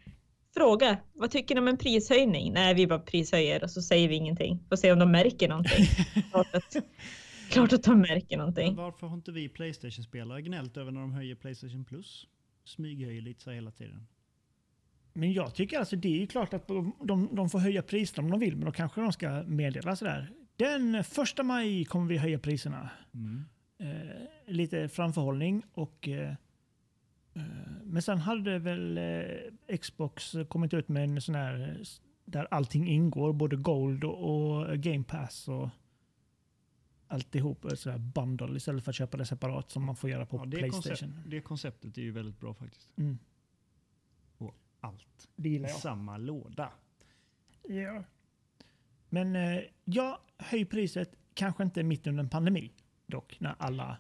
fråga, vad tycker ni om en prishöjning? Nej, vi bara prishöjer och så säger vi ingenting. Får se om de märker någonting. klart, att, klart att de märker Men någonting. varför har inte vi Playstation-spelare gnällt över när de höjer Playstation Plus? Smyghöjer lite så hela tiden. Men jag tycker alltså det är ju klart att de, de, de får höja priserna om de vill, men då kanske de ska meddela sådär. Den första maj kommer vi höja priserna. Mm. Eh, lite framförhållning och eh, eh, men sen hade väl eh, Xbox kommit ut med en sån här eh, där allting ingår, både Gold och, och Game Pass och alltihop. Ett sådär bundle istället för att köpa det separat som man får göra på Ja, det, Playstation. koncept, det konceptet är ju väldigt bra faktiskt. Mm, Allt det gillar i samma låda. Ja. Men eh, ja, höj priset. Kanske inte mitt under en pandemi dock, när alla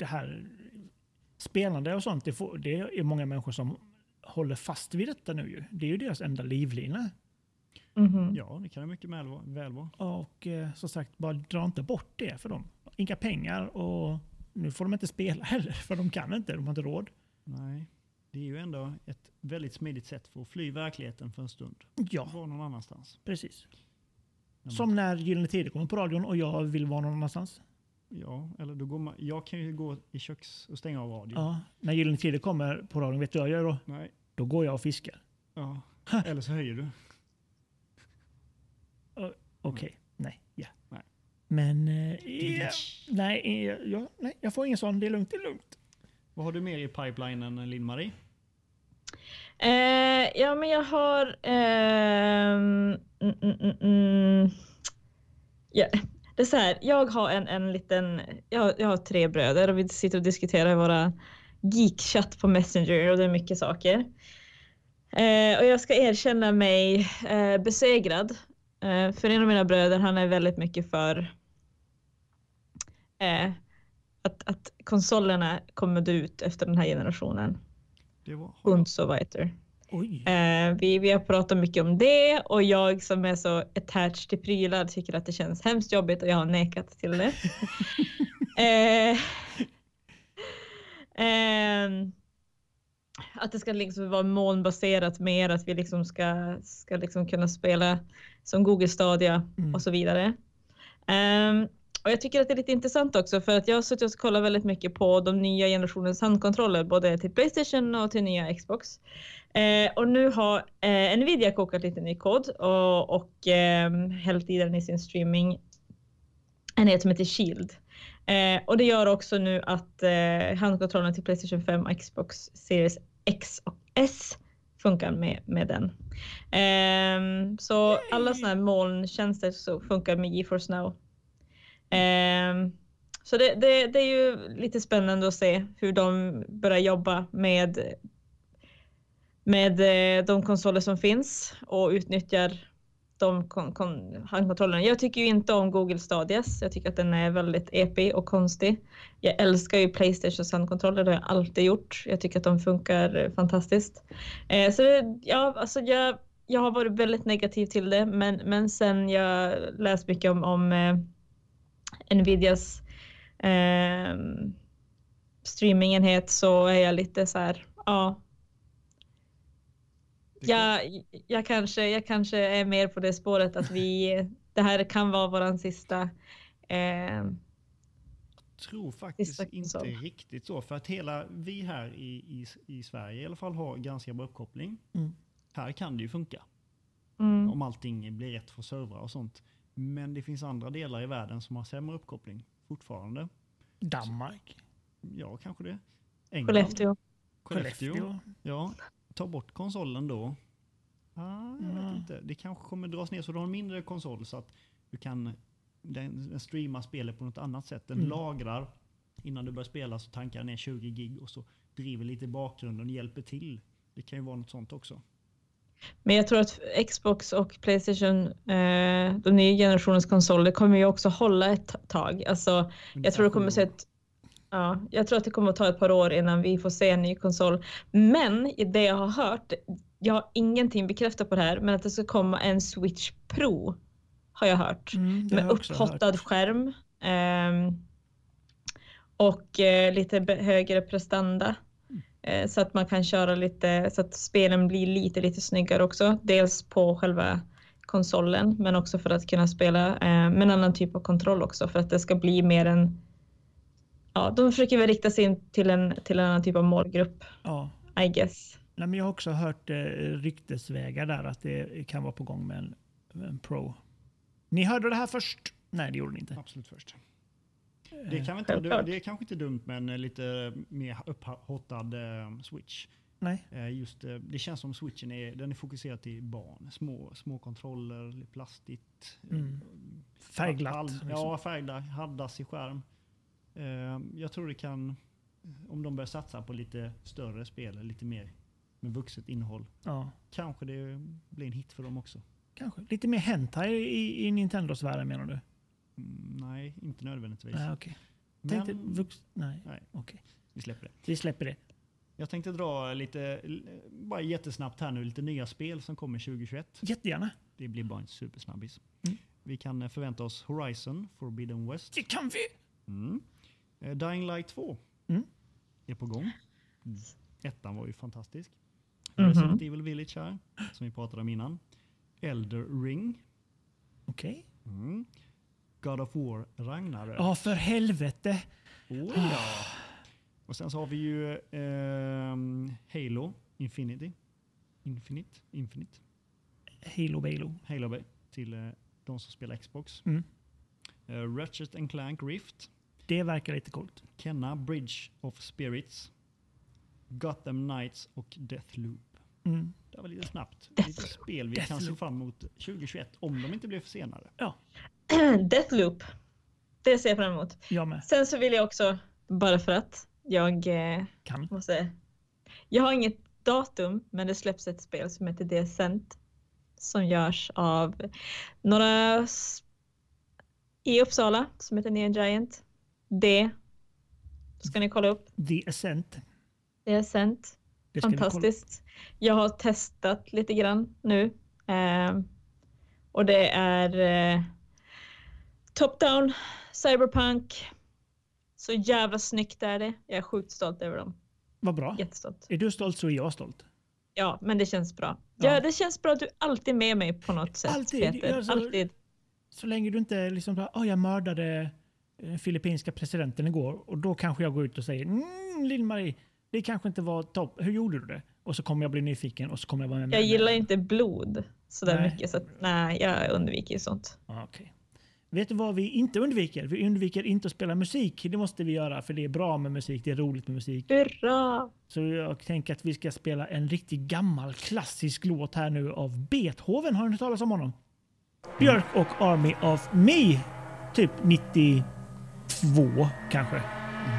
här spelande och sånt, det, får, det är många människor som håller fast vid detta nu ju. Det är ju deras enda livlina. Mhm. Ja, det kan det mycket väl vara. Väl vara. Och eh, som sagt, bara dra inte bort det för dem. Inga pengar och nu får de inte spela heller, för de kan inte, de har inte råd. Nej, det är ju ändå ett väldigt smidigt sätt för att fly verkligheten för en stund. Ja, Vara någon annanstans. precis. Som när Gyllene Tider kommer på radion och jag vill vara någon annanstans. Ja, eller då går man, jag kan ju gå i köks och stänga av radion. Ja, när Gyllene Tider kommer på radion, vet du vad jag gör då? Nej, Då går jag och fiskar. ja. Eller så höjer du. Okej, nej, ja. Nej. Men, eh, ja, nej, eh, ja, nej, jag får ingen sån. Det är lugnt, det är lugnt. Vad har du mer i pipelinen, Linn-Marie? Eh, ja, men jag har... mm, mm, mm, mm. Ja, det är så här, jag har en, en liten, jag, jag har tre bröder och vi sitter och diskuterar våra geekchatt på Messenger och det är mycket saker. Eh, och jag ska erkänna mig eh, besegrad. Eh, för en av mina bröder, han är väldigt mycket för eh, att, att konsolerna kommer dö ut efter den här generationen. Det var, so weiter. Eh, vi, vi har pratat mycket om det och jag som är så attached till prylar tycker att det känns hemskt jobbigt och jag har nekat till det. eh, ehm, att det ska liksom vara molnbaserat mer, att vi liksom ska, ska liksom kunna spela som Google Stadia Mm. och så vidare. Ehm, och jag tycker att det är lite intressant också för att jag har suttit och kollat väldigt mycket på de nya generationens handkontroller både till Playstation och till nya Xbox. Eh, och nu har eh, Nvidia kokat lite ny kod och, och eh, hällt i den i sin streaming. En som heter Shield. Eh, och det gör också nu att eh, handkontrollen till Playstation 5 och Xbox Series X och S funkar med, med den. Ehm, så alla sådana här molntjänster så funkar med GeForce Now. Eh, så det, det, det är ju lite spännande att se hur de börjar jobba med med eh, de konsoler som finns och utnyttjar de kon- kon- handkontrollerna. Jag tycker ju inte om Google Stadias. Jag tycker att den är väldigt epig och konstig. Jag älskar ju Playstations handkontroller, det har jag alltid gjort. Jag tycker att de funkar fantastiskt. Eh, så det, ja, alltså jag, jag har varit väldigt negativ till det, men, men sen jag läst mycket om, om eh, Nvidias eh, streamingenhet så är jag lite så här, ja, jag, jag, kanske, jag kanske är mer på det spåret att vi, det här kan vara våran sista eh, tror faktiskt inte riktigt så. För att hela vi här i, i, i Sverige i alla fall har ganska bra uppkoppling. Mm. Här kan det ju funka. mm, Om allting blir rätt för servrar och sånt. Men det finns andra delar i världen som har sämre uppkoppling fortfarande. Danmark. Ja, kanske det. England. Skellefteå. Skellefteå. Ja, ta bort konsolen då. Ah, jag vet Mm. inte. Det kanske kommer dras ner så du har en mindre konsol så att du kan den, den streama spelet på något annat sätt. Den Mm. lagrar innan du börjar spela så tankar den ner 20 gig och så driver lite i bakgrunden och hjälper till. Det kan ju vara något sånt också. Men jag tror att Xbox och Playstation, eh, de nya generationens konsoler, kommer ju också hålla ett tag. Alltså, jag tror det kommer att se ett, ja, jag tror att det kommer att ta ett par år innan vi får se en ny konsol. Men i det jag har hört, jag har ingenting bekräftat på det här, men att det ska komma en Switch Pro har jag hört. Mm, med jag upphottad hört. skärm ehm, och eh, lite högre prestanda. Eh, så att man kan köra lite, så att spelen blir lite, lite snyggare också. Dels på själva konsolen, men också för att kunna spela eh, med en annan typ av kontroll också, för att det ska bli mer en Ja, de försöker väl rikta sig in till en, till en annan typ av målgrupp, Ja. I guess. Nej, men jag har också hört eh, ryktesvägar där att det kan vara på gång med en, en Pro. Ni hörde det här först? Nej, det gjorde ni inte. Absolut först. Det, kan inte, det är kanske inte dumt med en eh, lite mer upphottad eh, switch. Nej. Eh, just, eh, det känns som switchen är, den är fokuserad till barn. Små, små kontroller, lite plastigt. eh, Mm. Färgglatt. Hall- liksom. Ja, färgglatt. Haddas i skärm. Eh, jag tror det kan, om de börjar satsa på lite större spel, lite mer med vuxet innehåll. ja. Kanske det blir en hit för dem också. Kanske. Lite mer hentai i, i Nintendos värld menar du? Mm, nej, inte nödvändigtvis. Nej, okej. Men Tänkte vux... Nej, Nej. okej. vi släpper det. Vi släpper det. Jag tänkte dra lite, bara jättesnabbt här nu, lite nya spel som kommer 2021. Jättegärna. Det blir bara en supersnabbis. Mm. Vi kan eh, förvänta oss Horizon Forbidden West. Det kan vi! Mm. Eh, Dying Light 2 Mm. är på gång. Ettan var ju fantastisk. Mhm. Resident Evil Village här, som vi pratade om innan. Elder Ring. Okej. Mm. God of War Ragnarök. Ja, för helvete. Oh, ja. Och sen så har vi ju ehm, Halo Infinity. Infinite? Infinite. Halo Balo. Halo Bay till eh, de som spelar Xbox. Mm. Uh, Ratchet and Clank Rift. Det verkar lite coolt. Kenna Bridge of Spirits. Gotham Knights och Deathloop. Mm. Det var lite snabbt. Death- Lite spel vi kan se Deathloop. fram emot 2021 om de inte blir försenade. Ja. Deathloop. det ser jag fram emot. Jag med. Sen så vill jag också, bara för att jag eh, Kan. måste... Jag har inget datum, men det släpps ett spel som heter Descent som görs av några i Uppsala som heter Neon Giant. Det ska ni kolla upp. The Ascent. Det ska vi kolla. Fantastiskt. Jag har testat lite grann nu. Eh, och det är eh, top-down, cyberpunk. Så jävla snyggt är det. Jag är sjukt stolt över dem. Vad bra. Jättestolt. Är du stolt så är jag stolt. Ja, men det känns bra. Ja. Ja, det känns bra att du alltid är med mig på något sätt. Alltid. Peter. Alltså- alltid. Så länge du inte liksom bara, oh, jag mördade den filippinska presidenten igår och då kanske jag går ut och säger mm, Lill-Marie, det kanske inte var topp. Hur gjorde du det? Och så kommer jag bli nyfiken och så kommer jag vara med. Jag gillar inte blod sådär Nej. mycket så att, nej, jag undviker sånt. Ah, okej. Vet du vad vi inte undviker? Vi undviker inte att spela musik. Det måste vi göra för det är bra med musik. Det är roligt med musik. Hurra! Så jag tänker att vi ska spela en riktigt gammal klassisk låt här nu av Beethoven. Har ni hört talas om honom? Björk och Army of Me. Typ 92 kanske.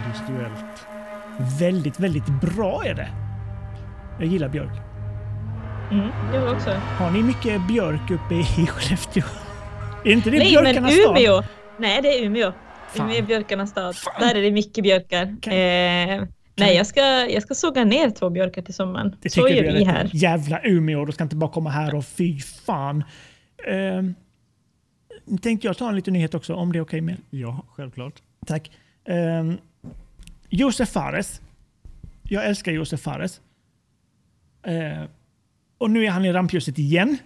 Industriellt. Väldigt, väldigt bra är det. Jag gillar Björk. Mm, jag också. Har ni mycket Björk uppe i Skellefteå? Är inte det Nej, men björkarnas stad? Umeå! Nej, det är Umeå. Fan. Umeå är björkarnas stad. Fan. Där är det mycket björkar. Kan- Eh, nej, jag ska, jag ska såga ner två björkar till sommaren. Det Så gör vi här. Jävla Umeå, du ska inte bara komma här och fy fan. Uh, tänkte jag ta en liten nyhet också, om det är okej med Ja, självklart. Tack. Um, Josef Fares. Jag älskar Josef Fares. Eh, och nu är han i rampljuset igen.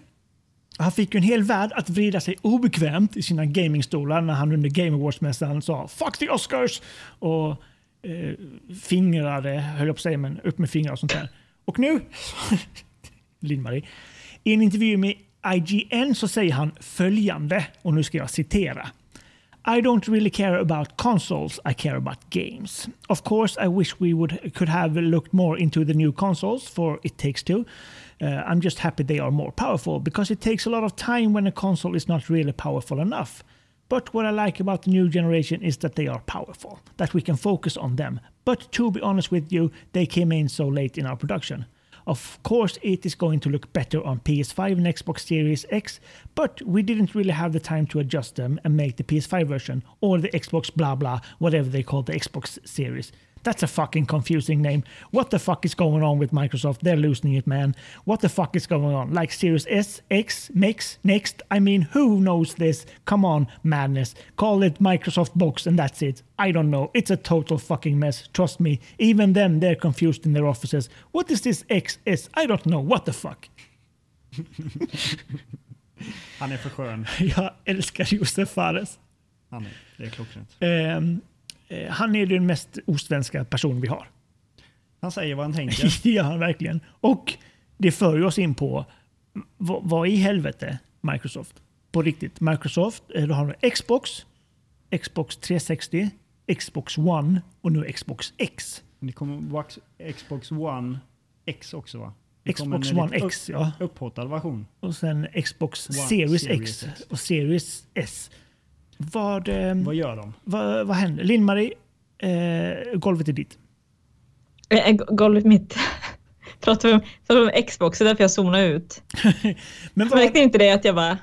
Han fick ju en hel värld att vrida sig obekvämt i sina gamingstolar när han under Game Awards-mässan sa “Fuck the Oscars!” och eh, fingrade, höll jag på att säga, men upp med fingrar och sånt där. Och nu, Linn-Marie, i en intervju med IGN så säger han följande, och nu ska jag citera. I don't really care about consoles, I care about games. Of course, I wish we would could have looked more into the new consoles for It Takes Two. Uh, I'm just happy they are more powerful because it takes a lot of time when a console is not really powerful enough. But what I like about the new generation is that they are powerful, that we can focus on them. But to be honest with you, they came in so late in our production. Of course, it is going to look better on PS5 and Xbox Series X, but we didn't really have the time to adjust them and make the PS5 version or the Xbox blah blah, whatever they call the Xbox Series. That's a fucking confusing name. What the fuck is going on with Microsoft? They're losing it, man. What the fuck is going on? Like Series S, X, Max, Next? I mean, who knows this? Come on, madness. Call it Microsoft Box and that's it. I don't know. It's a total fucking mess. Trust me. Even them, they're confused in their offices. What is this XS? I don't know. What the fuck? Han är för skön. Jag älskar Josef Fares. Han är, det är klockrent. Ehm, eh, han är den mest osvenska person vi har. Han säger vad han tänker. det gör han verkligen. Och det för oss in på vad, vad i helvete Microsoft? På riktigt. Microsoft, eh, då har du Xbox, Xbox 360, Xbox One och nu Xbox X. Det kommer Xbox One X också va? Det Xbox One X, ja. Upp, upphottad version. Och sen Xbox One Series, Series X X. och Series S. Vad, eh, Vad gör de? vad, vad händer? Linn-Marie, eh, golvet är ditt. Eh, Golvet mitt. Pratar vi om, pratar vi om Xbox, så därför jag zonade ut. Men vad, Märkte inte det att jag bara...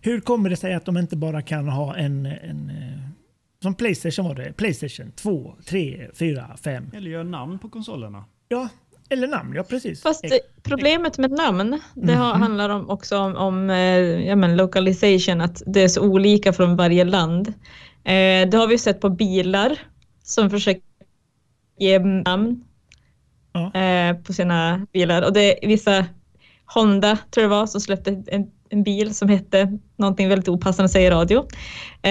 Hur kommer det sig att de inte bara kan ha en, en som Playstation var det, Playstation 2, 3, 4, 5. Eller gör namn på konsolerna. Ja, eller namn, ja precis. Fast problemet med namn, det har, Mhm. handlar om också om, om eh, ja, men localization, att det är så olika från varje land. Eh, det har vi sett på bilar som försöker ge namn Ja. eh, på sina bilar. Och det är vissa Honda, tror jag det var, som släppte en, en bil som hette någonting väldigt opassande att säga i radio. Eh, det,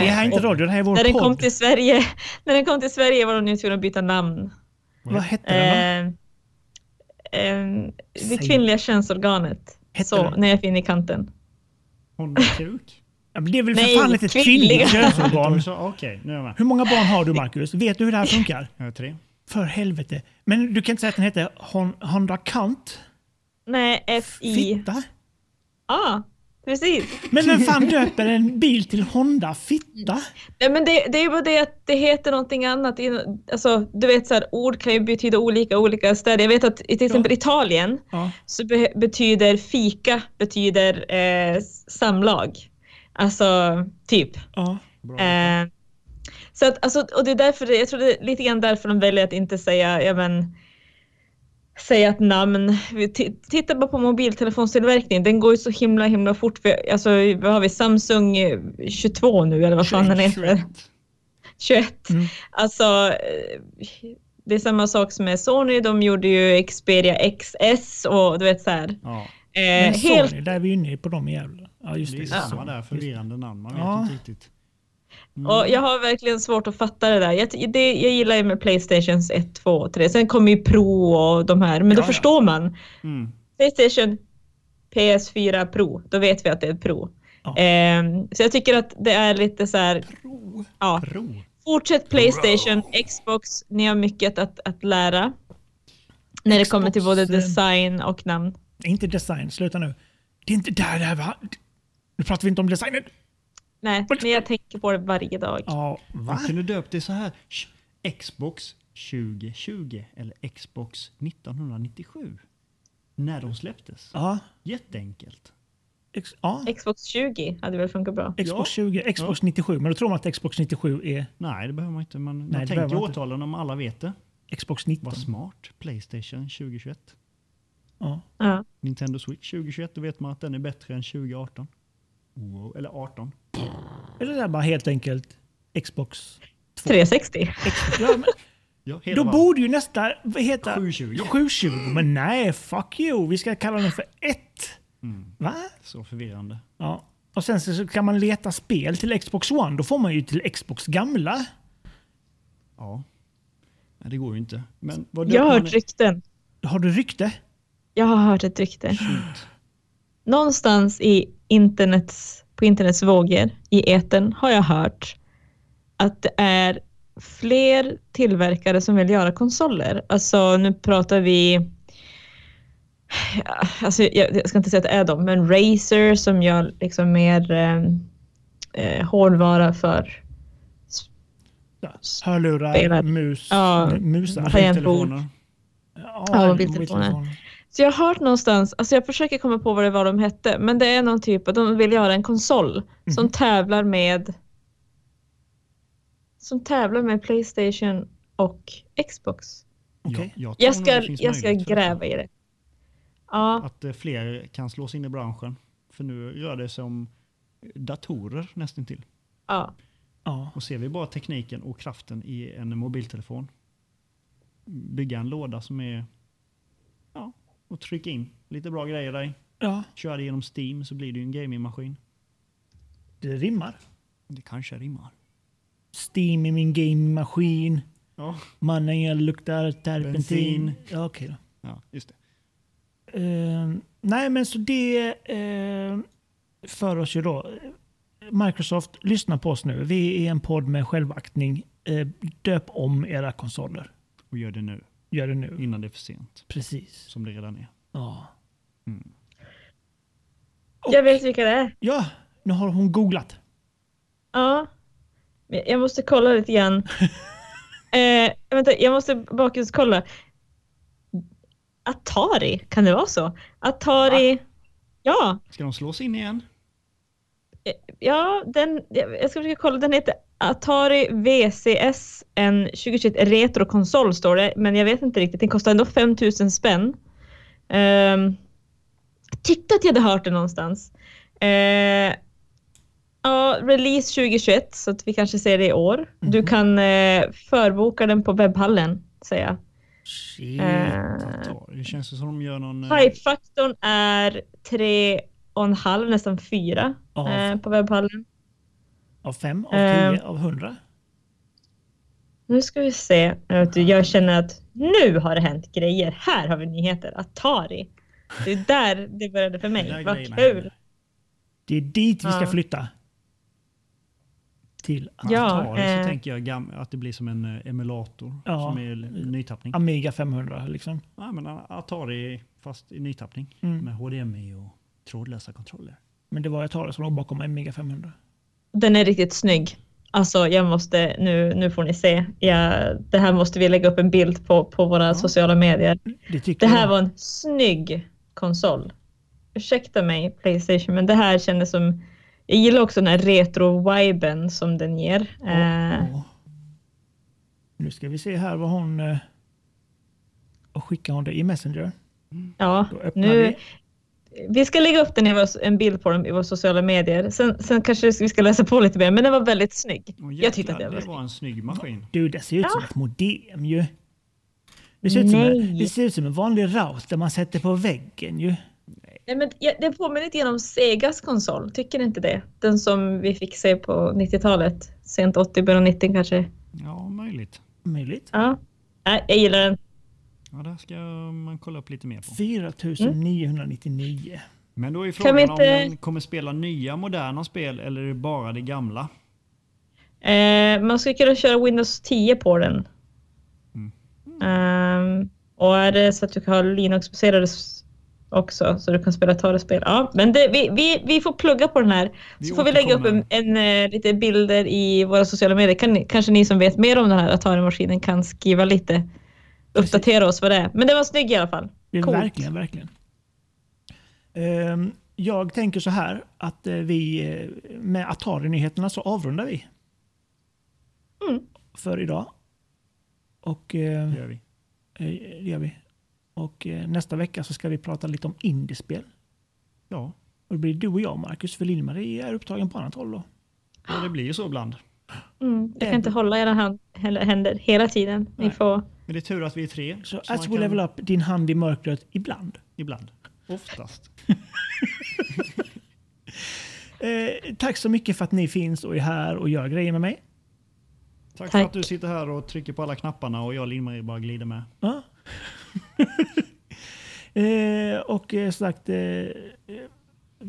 det här är inte radio, det här är vår när den kom podd. till Sverige, när den kom till Sverige var de nu tvungna att byta namn. Vad hette den då? Eh, eh, det kvinnliga könsorganet. Hette Så, den? när jag är fin i kanten. Honda Kuk? Ja, men det är väl för Nej, fan inte ett kvinnliga. kvinnligt könsorgan? Så, Okej, nu är jag med. Hur många barn har du Marcus? Vet du hur det här funkar? Jag har tre. För helvete. Men du kan inte säga att den heter Hon, Honda Kant? Nej, F-I... Fitta? Ah, Precis. Men vem fan döper en bil till Honda Fitta? Nej, men det, det är ju bara det att det heter någonting annat. Alltså, du vet, så här, ord kan ju betyda olika olika städer. Jag vet att i till exempel Italien Ja. så be betyder fika betyder eh, samlag. Alltså, typ. Ja. Eh, så att, alltså, och det är därför, jag tror det är lite grann därför de väljer att inte säga, ja men, säga ett namn. Titta bara på mobiltelefonstillverkning, den går ju så himla himla fort. Vi, alltså, vad har vi? Samsung eh, 22 nu eller vad fan den heter? 21. 21. Mm. Alltså, eh, det är samma sak som med Sony. De gjorde ju Xperia XS och du vet så här. Ja, Eh, Men helt Sony, där är vi inne på dem jävlar. Ja, just det det. är samma där, förvirrande namn. Man vet Ja. inte riktigt. Mm. Och jag har verkligen svårt att fatta det där. Jag, det, jag gillar ju med Playstations 1, 2 och 3. Sen kommer ju Pro och de här, men då Ja, ja. förstår man. Mm. Playstation PS4 Pro, då vet vi att det är Pro. Ja. Ehm, så jag tycker att det är lite så här, Pro. ja, Pro. fortsätt Playstation, Xbox, ni har mycket att, att lära. När det kommer till både Xbox, eh, design och namn. Inte design, sluta nu. Det är inte där det här va? Nu pratar vi inte om designen. Nej, men jag tänker på det varje dag. Ja? Man kunde döpt det så här. Xbox 2020 eller Xbox 1997. När de släpptes. Ja. Jätteenkelt. Ex- ja. Xbox 20 hade väl funkat bra. Xbox Ja. 20, Xbox 97. Men då tror man att Xbox 97 är Nej, det behöver man inte. Man, det man tänker årtalen om alla vet det. Xbox 19. Vad smart. Playstation 2021. Ja. Ja. Nintendo Switch 2021, då vet man att den är bättre än 2018. Wow. Eller 18. Eller det är bara helt enkelt Xbox 2. 360. X- ja, men, Ja, hela då varv. borde ju nästa heter 720. 720. Men nej, fuck you. Vi ska kalla den för 1. Mm. Va? Så förvirrande. Ja. Och sen så kan man leta spel till Xbox One. Då får man ju till Xbox gamla. Ja. Nej, det går ju inte. Men vad Jag har hört rykten. Har du rykte? Jag har hört ett rykte. Shoot. Någonstans i internets, på internets vågor, i etern har jag hört att det är fler tillverkare som vill göra konsoler. Alltså nu pratar vi Alltså, jag, ska inte säga att det är dem, men Razer som gör liksom mer eh, eh, hårdvara för. Hörlurar, mus, Ja. mu- musar. Tangentbord. Ja, Ja, mobiltelefoner. Så jag har hört någonstans, alltså jag försöker komma på vad det var de hette, men det är någon typ av, de vill göra en konsol som Mhm. tävlar med som tävlar med Playstation och Xbox. Okej. Jag, jag, ska, jag ska gräva i det. Ja, Att eh, fler kan slås in i branschen. För nu rör det sig om datorer nästan till. ja. Ja. Och ser vi bara tekniken och kraften i en mobiltelefon. Bygga en låda som är, och trycka in lite bra grejer där ja, Köra det genom Steam så blir det ju en gamingmaskin. det rimmar. Det kanske rimmar. Steam i min gaming-maskin. Ja, Mannen jag luktar terpentin. Bensin. Ja, okej då. ja just det. Eh, nej, men så det uh, för oss ju då. Microsoft, lyssna på oss nu. Vi är en podd med självaktning. Eh, döp om era konsoler. Och gör det nu, Gör det nu. innan det är för sent. Precis. Som det redan är. Ja. Mm. Och- Jag vet vilka det är. Ja, nu har hon googlat. Ja. Jag måste kolla lite grann. eh, vänta, jag måste bakgrundskolla. Atari, kan det vara så? Atari, ja. Ska de slås in igen? Ja, den, jag ska försöka kolla. Den heter Atari VCS en 2021 retrokonsol står det, men jag vet inte riktigt. Den kostar ändå 5000 spänn. Um, tyckte att jag hade hört det någonstans. Eh, ja, release 2021 så att vi kanske ser det i år. Du Mhm. kan uh, förboka den på webbhallen säger jag. Shit. Eh. Det känns som de gör någon... eh, Hype-faktorn är 3,5 nästan 4 Av, eh, på webbhallen. Av fem, av eh, tio, av hundra. Nu ska vi se. Jag känner att nu har det hänt grejer. Här har vi nyheter. Atari. Det är där det började för mig. Vad kul. Det är dit vi ska Ja. flytta. Till Ja, Atari eh. så tänker jag att det blir som en eh, emulator Ja. som är nytappning. Amiga 500 liksom. Ja, men Atari fast i nytappning Mm. med HDMI och trådlösa kontroller. Men det var Atari som låg bakom Amiga 500. Den är riktigt snygg. Alltså jag måste, nu, nu får ni se. Ja, det här måste vi lägga upp en bild på på våra Ja. sociala medier. Det Det här jag. var en snygg konsol. Ursäkta mig Playstation, men det här kändes som... Jag gillar också den här retro-viben som den ger. Eh, Ja. Nu ska vi se här vad hon... eh, Och skickar hon det i Messenger? ja, nu, vi. Vi ska lägga upp den i vår, en bild på dem i våra sociala medier. Sen, sen kanske vi ska läsa på lite mer, men den var väldigt snygg. Och Jag tyckte att jäklar, det var det var en snygg maskin. Du, det ser ut som Ja. ett modem ju. Det ser, ut som en, det ser ut som en vanlig router man sätter på väggen ju. Nej, men ja, det påminner lite om Segas konsol, tycker ni inte det? Den som vi fick se på 90-talet. Sent 80, början 90 kanske. Ja, möjligt. Möjligt. Ja, Nej, jag gillar den. Ja, det ska man kolla upp lite mer på. 4999. Men då är frågan om inte- den kommer spela nya moderna spel eller är det bara det gamla? Eh, man skulle kunna köra Windows 10 på den. Mm. Ehm, och är det så att du kan ha Linux-baserade också så du kan spela Atari-spel. Ja, men det, vi, vi, vi får plugga på den här. Vi så får vi lägga upp en, återkommer. en, eh, lite bilder i våra sociala medier. Kan, kanske ni som vet mer om den här Atari-maskinen kan skriva lite. Precis. Uppdatera oss vad det är. Men det var snygg i alla fall. Det är Coolt. verkligen, verkligen. Ehm, jag tänker så här att eh, vi eh, med Atari-nyheterna så avrundar vi. Mm. För idag. Och eh, Det gör vi. det gör vi. Och nästa vecka så ska vi prata lite om indiespel. Ja, Och det blir du och jag Marcus, för Lill-Marie är upptagen på annat håll då. och det blir ju så ibland. Mm. Jag kan inte hålla era hand, händer hela tiden. Ni får... Men det är tur att vi är tre. Så man as we kan- level up, din hand i mörkret ibland. Ibland. Oftast. Eh, tack så mycket för att ni finns och är här och gör grejer med mig. Tack, för Tack. att du sitter här och trycker på alla knapparna och jag Linn-Marie bara glider med. Ja. eh, och eh, sagt, eh,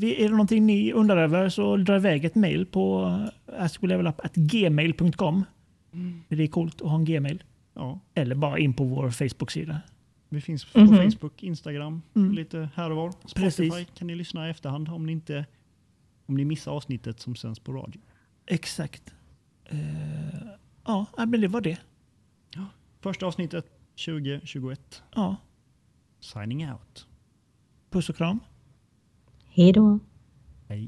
är det någonting ni undrar över så dra iväg ett mail på askwelevelup.gmail.com. Det är coolt att ha en gmail. Ja, Eller bara in på vår Facebook-sida. vi finns på Mhm. Facebook, Instagram, Mm. lite här och var. Spotify Precis. kan ni lyssna i efterhand om ni inte om ni missar avsnittet som sänds på radio. Exakt. Eh, ja, men det var det. Första avsnittet 2021. Ja, Signing out. puss och kram. Hej då! Hej.